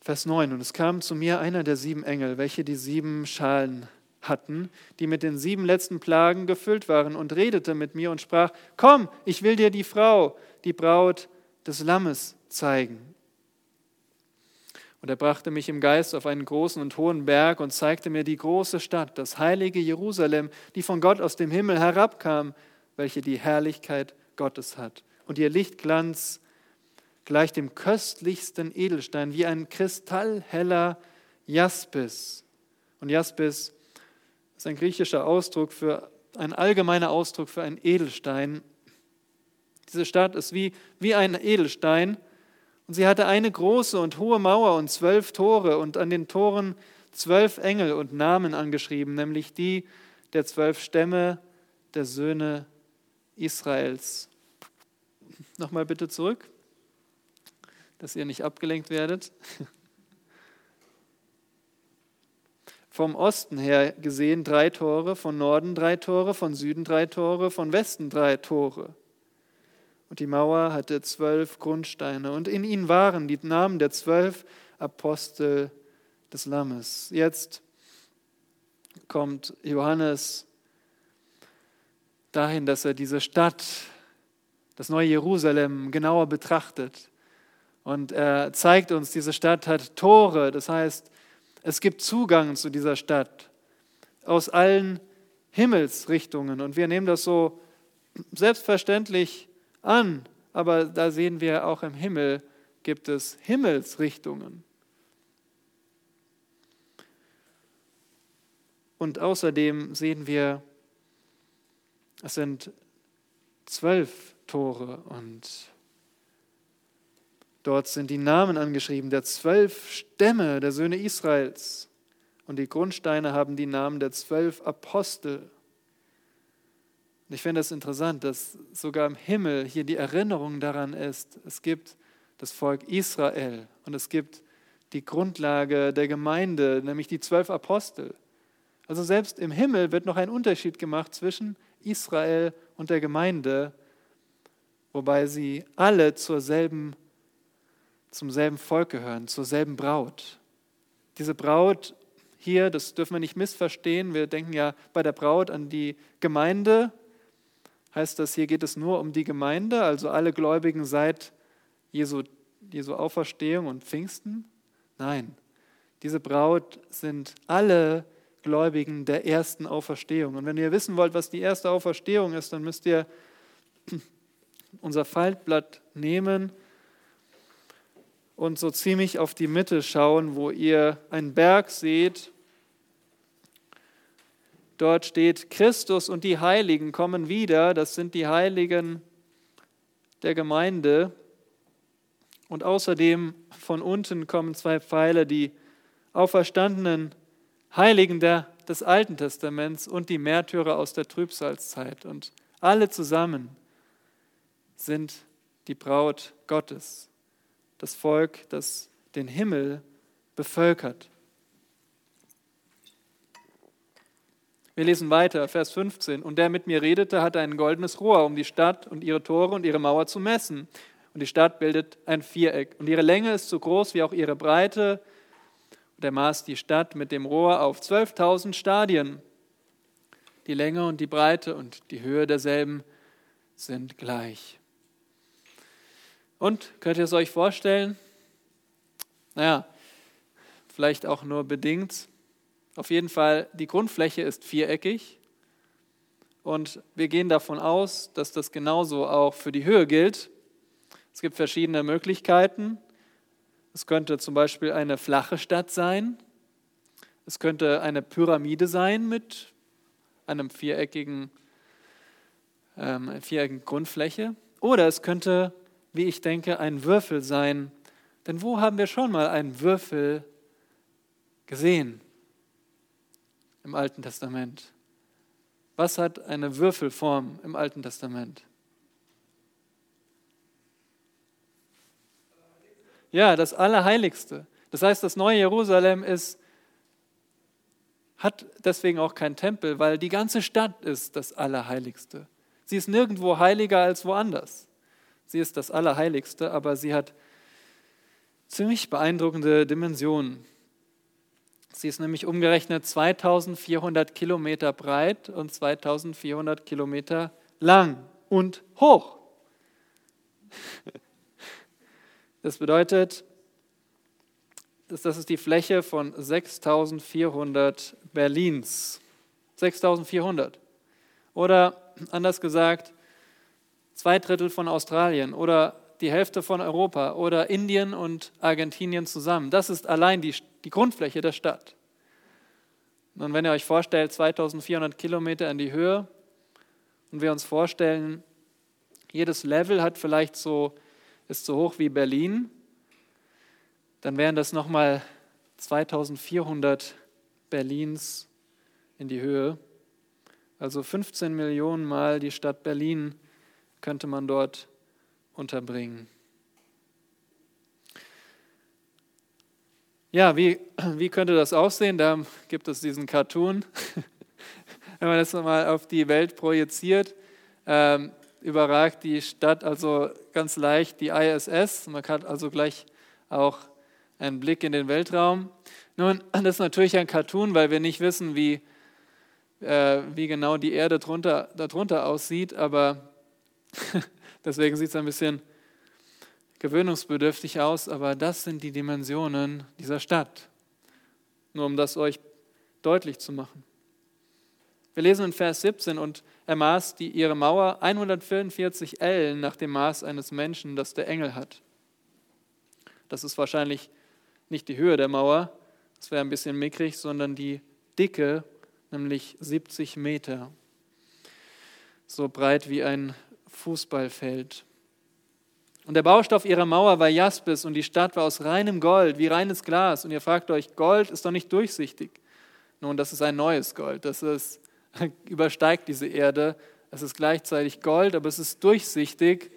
Vers 9. Und es kam zu mir einer der sieben Engel, welche die sieben Schalen hatten, die mit den sieben letzten Plagen gefüllt waren, und redete mit mir und sprach, komm, ich will dir die Frau, die Braut des Lammes zeigen. Und er brachte mich im Geist auf einen großen und hohen Berg und zeigte mir die große Stadt, das heilige Jerusalem, die von Gott aus dem Himmel herabkam, welche die Herrlichkeit Gottes hat. Und ihr Lichtglanz gleich dem köstlichsten Edelstein, wie ein kristallheller Jaspis. Und Jaspis ist ein griechischer Ausdruck für, ein allgemeiner Ausdruck für einen Edelstein. Diese Stadt ist wie, wie ein Edelstein und sie hatte eine große und hohe Mauer und zwölf Tore und an den Toren zwölf Engel und Namen angeschrieben, nämlich die der zwölf Stämme der Söhne Israels. Nochmal bitte zurück, dass ihr nicht abgelenkt werdet. vom Osten her gesehen drei Tore, von Norden drei Tore, von Süden drei Tore, von Westen drei Tore. Und die Mauer hatte zwölf Grundsteine und in ihnen waren die Namen der zwölf Apostel des Lammes. Jetzt kommt Johannes dahin, dass er diese Stadt, das neue Jerusalem, genauer betrachtet. Und er zeigt uns, diese Stadt hat Tore, das heißt, es gibt Zugang zu dieser Stadt aus allen Himmelsrichtungen. Und wir nehmen das so selbstverständlich an, aber da sehen wir auch im Himmel gibt es Himmelsrichtungen. Und außerdem sehen wir, es sind zwölf Tore und Dort sind die Namen angeschrieben der zwölf Stämme der Söhne Israels. Und die Grundsteine haben die Namen der zwölf Apostel. Und ich finde es das interessant, dass sogar im Himmel hier die Erinnerung daran ist, es gibt das Volk Israel und es gibt die Grundlage der Gemeinde, nämlich die zwölf Apostel. Also selbst im Himmel wird noch ein Unterschied gemacht zwischen Israel und der Gemeinde, wobei sie alle zur selben zum selben Volk gehören, zur selben Braut. Diese Braut hier, das dürfen wir nicht missverstehen. Wir denken ja bei der Braut an die Gemeinde, Heißt das, hier geht es nur um die Gemeinde, also alle Gläubigen seit Jesu, Jesu Auferstehung und Pfingsten? Nein, diese Braut sind alle Gläubigen der ersten Auferstehung. Und wenn ihr wissen wollt, was die erste Auferstehung ist, dann müsst ihr unser Faltblatt nehmen und so ziemlich auf die Mitte schauen, wo ihr einen Berg seht. Dort steht, Christus und die Heiligen kommen wieder. Das sind die Heiligen der Gemeinde. Und außerdem von unten kommen zwei Pfeile, die auferstandenen Heiligen der, des Alten Testaments und die Märtyrer aus der Trübsalzeit. Und alle zusammen sind die Braut Gottes, das Volk, das den Himmel bevölkert. Wir lesen weiter, Vers 15. Und der mit mir redete, hatte ein goldenes Rohr, um die Stadt und ihre Tore und ihre Mauer zu messen. Und die Stadt bildet ein Viereck. Und ihre Länge ist so groß wie auch ihre Breite. Und er maß die Stadt mit dem Rohr auf 12.000 Stadien. Die Länge und die Breite und die Höhe derselben sind gleich. Und könnt ihr es euch vorstellen? Naja, vielleicht auch nur bedingt. Auf jeden Fall, die Grundfläche ist viereckig. Und wir gehen davon aus, dass das genauso auch für die Höhe gilt. Es gibt verschiedene Möglichkeiten. Es könnte zum Beispiel eine flache Stadt sein. Es könnte eine Pyramide sein mit einem viereckigen, ähm, viereckigen Grundfläche. Oder es könnte wie ich denke, ein Würfel sein. Denn wo haben wir schon mal einen Würfel gesehen? Im Alten Testament. Was hat eine Würfelform im Alten Testament? Ja, das Allerheiligste. Das heißt, das neue Jerusalem ist, hat deswegen auch keinen Tempel, weil die ganze Stadt ist das Allerheiligste. Sie ist nirgendwo heiliger als woanders. Sie ist das Allerheiligste, aber sie hat ziemlich beeindruckende Dimensionen. Sie ist nämlich umgerechnet 2400 Kilometer breit und 2400 Kilometer lang und hoch. Das bedeutet, das ist die Fläche von 6400 Berlins. 6400. Oder anders gesagt, zwei Drittel von Australien oder die Hälfte von Europa oder Indien und Argentinien zusammen. Das ist allein die, die Grundfläche der Stadt. Und wenn ihr euch vorstellt, 2400 Kilometer in die Höhe und wir uns vorstellen, jedes Level hat vielleicht so, ist so hoch wie Berlin, dann wären das nochmal 2400 Berlins in die Höhe. Also 15 Millionen Mal die Stadt Berlin könnte man dort unterbringen. Ja, wie, wie könnte das aussehen? Da gibt es diesen Cartoon. Wenn man das mal auf die Welt projiziert, ähm, überragt die Stadt also ganz leicht die ISS. Man hat also gleich auch einen Blick in den Weltraum. Nun, das ist natürlich ein Cartoon, weil wir nicht wissen, wie, äh, wie genau die Erde drunter, darunter aussieht, aber Deswegen sieht es ein bisschen gewöhnungsbedürftig aus, aber das sind die Dimensionen dieser Stadt. Nur um das euch deutlich zu machen. Wir lesen in Vers 17, und er maß die, ihre Mauer 144 Ellen nach dem Maß eines Menschen, das der Engel hat. Das ist wahrscheinlich nicht die Höhe der Mauer, das wäre ein bisschen mickrig, sondern die Dicke, nämlich 70 Meter. So breit wie ein Fußballfeld. Und der Baustoff ihrer Mauer war Jaspis und die Stadt war aus reinem Gold, wie reines Glas. Und ihr fragt euch, Gold ist doch nicht durchsichtig. Nun, das ist ein neues Gold. Das ist, übersteigt diese Erde. Es ist gleichzeitig Gold, aber es ist durchsichtig.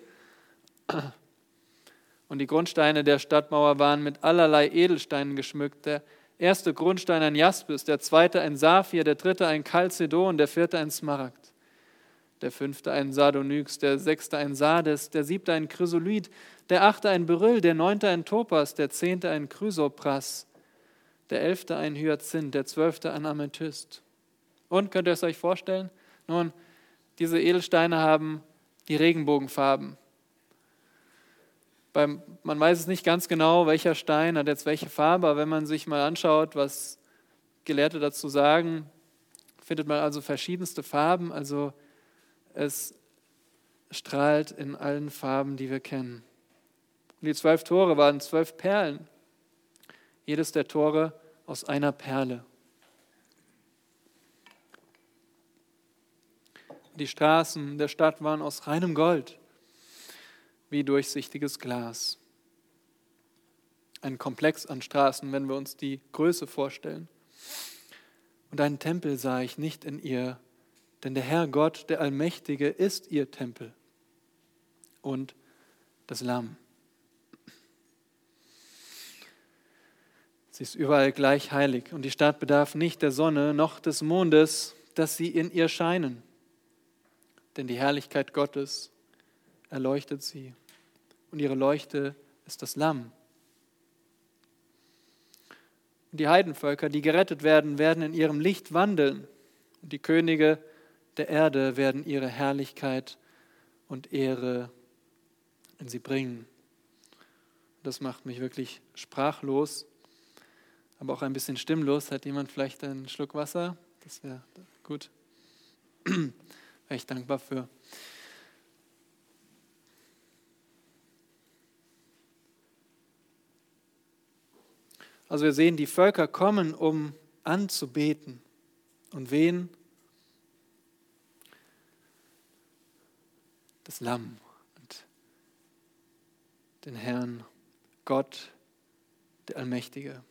Und die Grundsteine der Stadtmauer waren mit allerlei Edelsteinen geschmückt. Der erste Grundstein ein Jaspis, der zweite ein Saphir, der dritte ein Chalcedon, der vierte ein Smaragd der fünfte ein Sardonyx, der sechste ein Sardes, der siebte ein Chrysolith, der achte ein Beryll, der neunte ein Topas, der zehnte ein Chrysopras, der elfte ein Hyazinth, der zwölfte ein Amethyst. Und könnt ihr es euch vorstellen? Nun, Diese Edelsteine haben die Regenbogenfarben. Man weiß es nicht ganz genau, welcher Stein hat jetzt welche Farbe, aber wenn man sich mal anschaut, was Gelehrte dazu sagen, findet man also verschiedenste Farben. Also es strahlt in allen Farben, die wir kennen. Und die zwölf Tore waren zwölf Perlen. Jedes der Tore aus einer Perle. Die Straßen der Stadt waren aus reinem Gold, wie durchsichtiges Glas. Ein Komplex an Straßen, wenn wir uns die Größe vorstellen. Und einen Tempel sah ich nicht in ihr, denn der Herr Gott, der Allmächtige, ist ihr Tempel und das Lamm. Sie ist überall gleich heilig und die Stadt bedarf nicht der Sonne noch des Mondes, dass sie in ihr scheinen. Denn die Herrlichkeit Gottes erleuchtet sie und ihre Leuchte ist das Lamm. Und die Heidenvölker, die gerettet werden, werden in ihrem Licht wandeln. Und die Könige der Erde werden ihre Herrlichkeit und Ehre in sie bringen. Das macht mich wirklich sprachlos, aber auch ein bisschen stimmlos. Hat jemand vielleicht einen Schluck Wasser? Das wäre gut. wäre ich dankbar für. Also wir sehen, die Völker kommen, um anzubeten. Und wen? Das Lamm und den Herrn, Gott, der Allmächtige.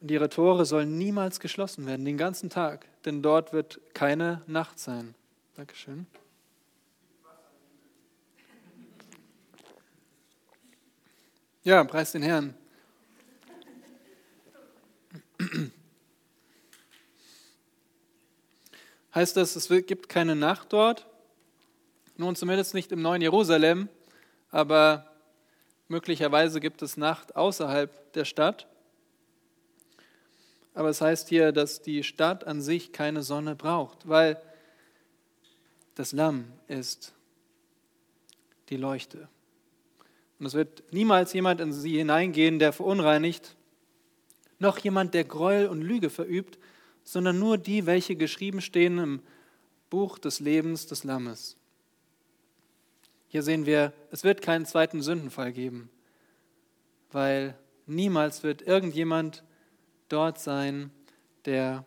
Und ihre Tore sollen niemals geschlossen werden, den ganzen Tag, denn dort wird keine Nacht sein. Dankeschön. Ja, preis den Herrn. Heißt das, es gibt keine Nacht dort? Nun, zumindest nicht im neuen Jerusalem, aber möglicherweise gibt es Nacht außerhalb der Stadt. Aber es heißt hier, dass die Stadt an sich keine Sonne braucht, weil das Lamm ist die Leuchte. Und es wird niemals jemand in sie hineingehen, der verunreinigt, noch jemand, der Gräuel und Lüge verübt, sondern nur die, welche geschrieben stehen im Buch des Lebens des Lammes. Hier sehen wir, es wird keinen zweiten Sündenfall geben, weil niemals wird irgendjemand dort sein, der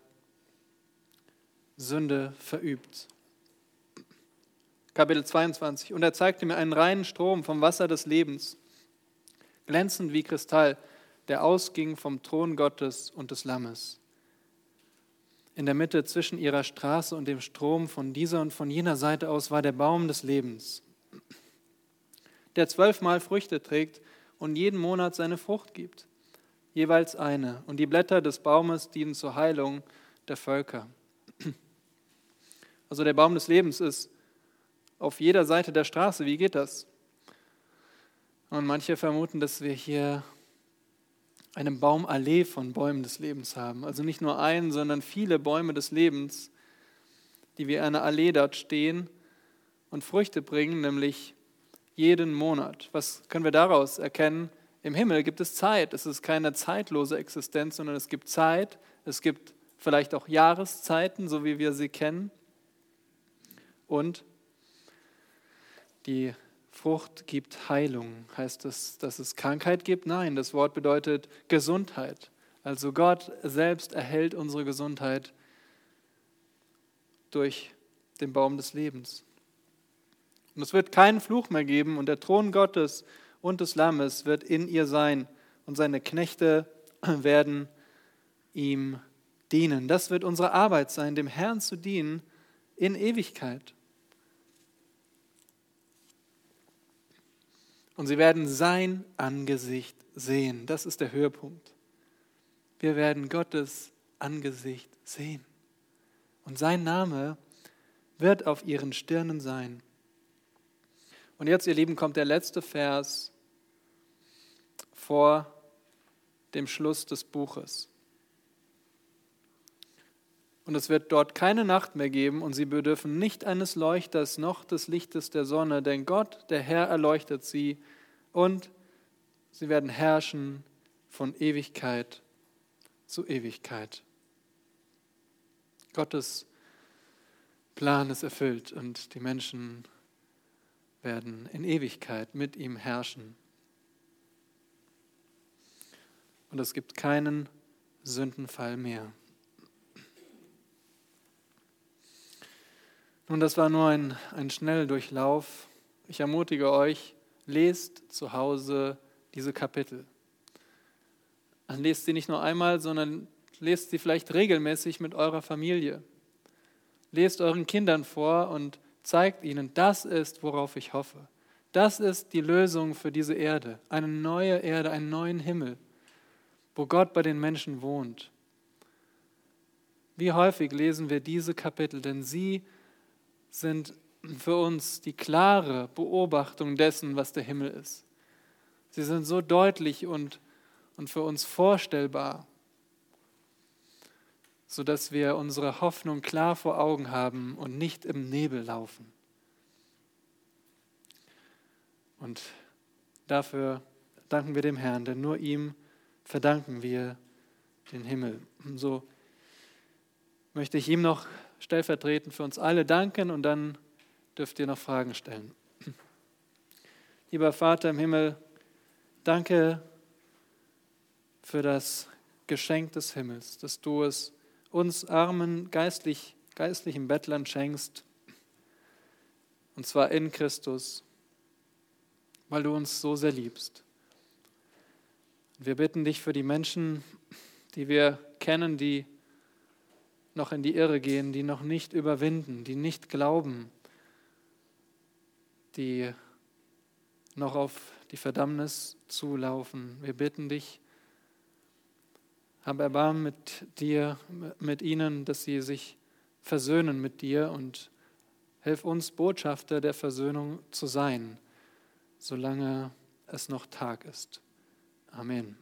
Sünde verübt. Kapitel 22. Und er zeigte mir einen reinen Strom vom Wasser des Lebens, glänzend wie Kristall, der ausging vom Thron Gottes und des Lammes. In der Mitte zwischen ihrer Straße und dem Strom von dieser und von jener Seite aus war der Baum des Lebens, der zwölfmal Früchte trägt und jeden Monat seine Frucht gibt, jeweils eine. Und die Blätter des Baumes dienen zur Heilung der Völker. Also der Baum des Lebens ist auf jeder Seite der Straße. Wie geht das? Und manche vermuten, dass wir hier eine Baumallee von Bäumen des Lebens haben. Also nicht nur einen, sondern viele Bäume des Lebens, die wie eine Allee dort stehen und Früchte bringen, nämlich jeden Monat. Was können wir daraus erkennen? Im Himmel gibt es Zeit. Es ist keine zeitlose Existenz, sondern es gibt Zeit. Es gibt vielleicht auch Jahreszeiten, so wie wir sie kennen. Und die Frucht gibt Heilung. Heißt das, dass es Krankheit gibt? Nein, das Wort bedeutet Gesundheit. Also Gott selbst erhält unsere Gesundheit durch den Baum des Lebens. Und es wird keinen Fluch mehr geben und der Thron Gottes und des Lammes wird in ihr sein und seine Knechte werden ihm dienen. Das wird unsere Arbeit sein, dem Herrn zu dienen in Ewigkeit. Und sie werden sein Angesicht sehen. Das ist der Höhepunkt. Wir werden Gottes Angesicht sehen. Und sein Name wird auf ihren Stirnen sein. Und jetzt, ihr Lieben, kommt der letzte Vers vor dem Schluss des Buches. Und es wird dort keine Nacht mehr geben und sie bedürfen nicht eines Leuchters noch des Lichtes der Sonne, denn Gott, der Herr, erleuchtet sie und sie werden herrschen von Ewigkeit zu Ewigkeit. Gottes Plan ist erfüllt und die Menschen werden in Ewigkeit mit ihm herrschen. Und es gibt keinen Sündenfall mehr. Nun, das war nur ein, ein Schnelldurchlauf. Ich ermutige euch, lest zu Hause diese Kapitel. Lest sie nicht nur einmal, sondern lest sie vielleicht regelmäßig mit eurer Familie. Lest euren Kindern vor und zeigt ihnen, das ist, worauf ich hoffe. Das ist die Lösung für diese Erde. Eine neue Erde, einen neuen Himmel, wo Gott bei den Menschen wohnt. Wie häufig lesen wir diese Kapitel, denn sie sind für uns die klare Beobachtung dessen, was der Himmel ist. Sie sind so deutlich und, und für uns vorstellbar, sodass wir unsere Hoffnung klar vor Augen haben und nicht im Nebel laufen. Und dafür danken wir dem Herrn, denn nur ihm verdanken wir den Himmel. Und so möchte ich ihm noch stellvertretend für uns alle danken und dann dürft ihr noch Fragen stellen. Lieber Vater im Himmel, danke für das Geschenk des Himmels, dass du es uns armen, geistlich, geistlichen Bettlern schenkst, und zwar in Christus, weil du uns so sehr liebst. Wir bitten dich für die Menschen, die wir kennen, die noch in die Irre gehen, die noch nicht überwinden, die nicht glauben, die noch auf die Verdammnis zulaufen. Wir bitten dich, hab Erbarmen mit dir, mit ihnen, dass sie sich versöhnen mit dir und hilf uns, Botschafter der Versöhnung zu sein, solange es noch Tag ist. Amen.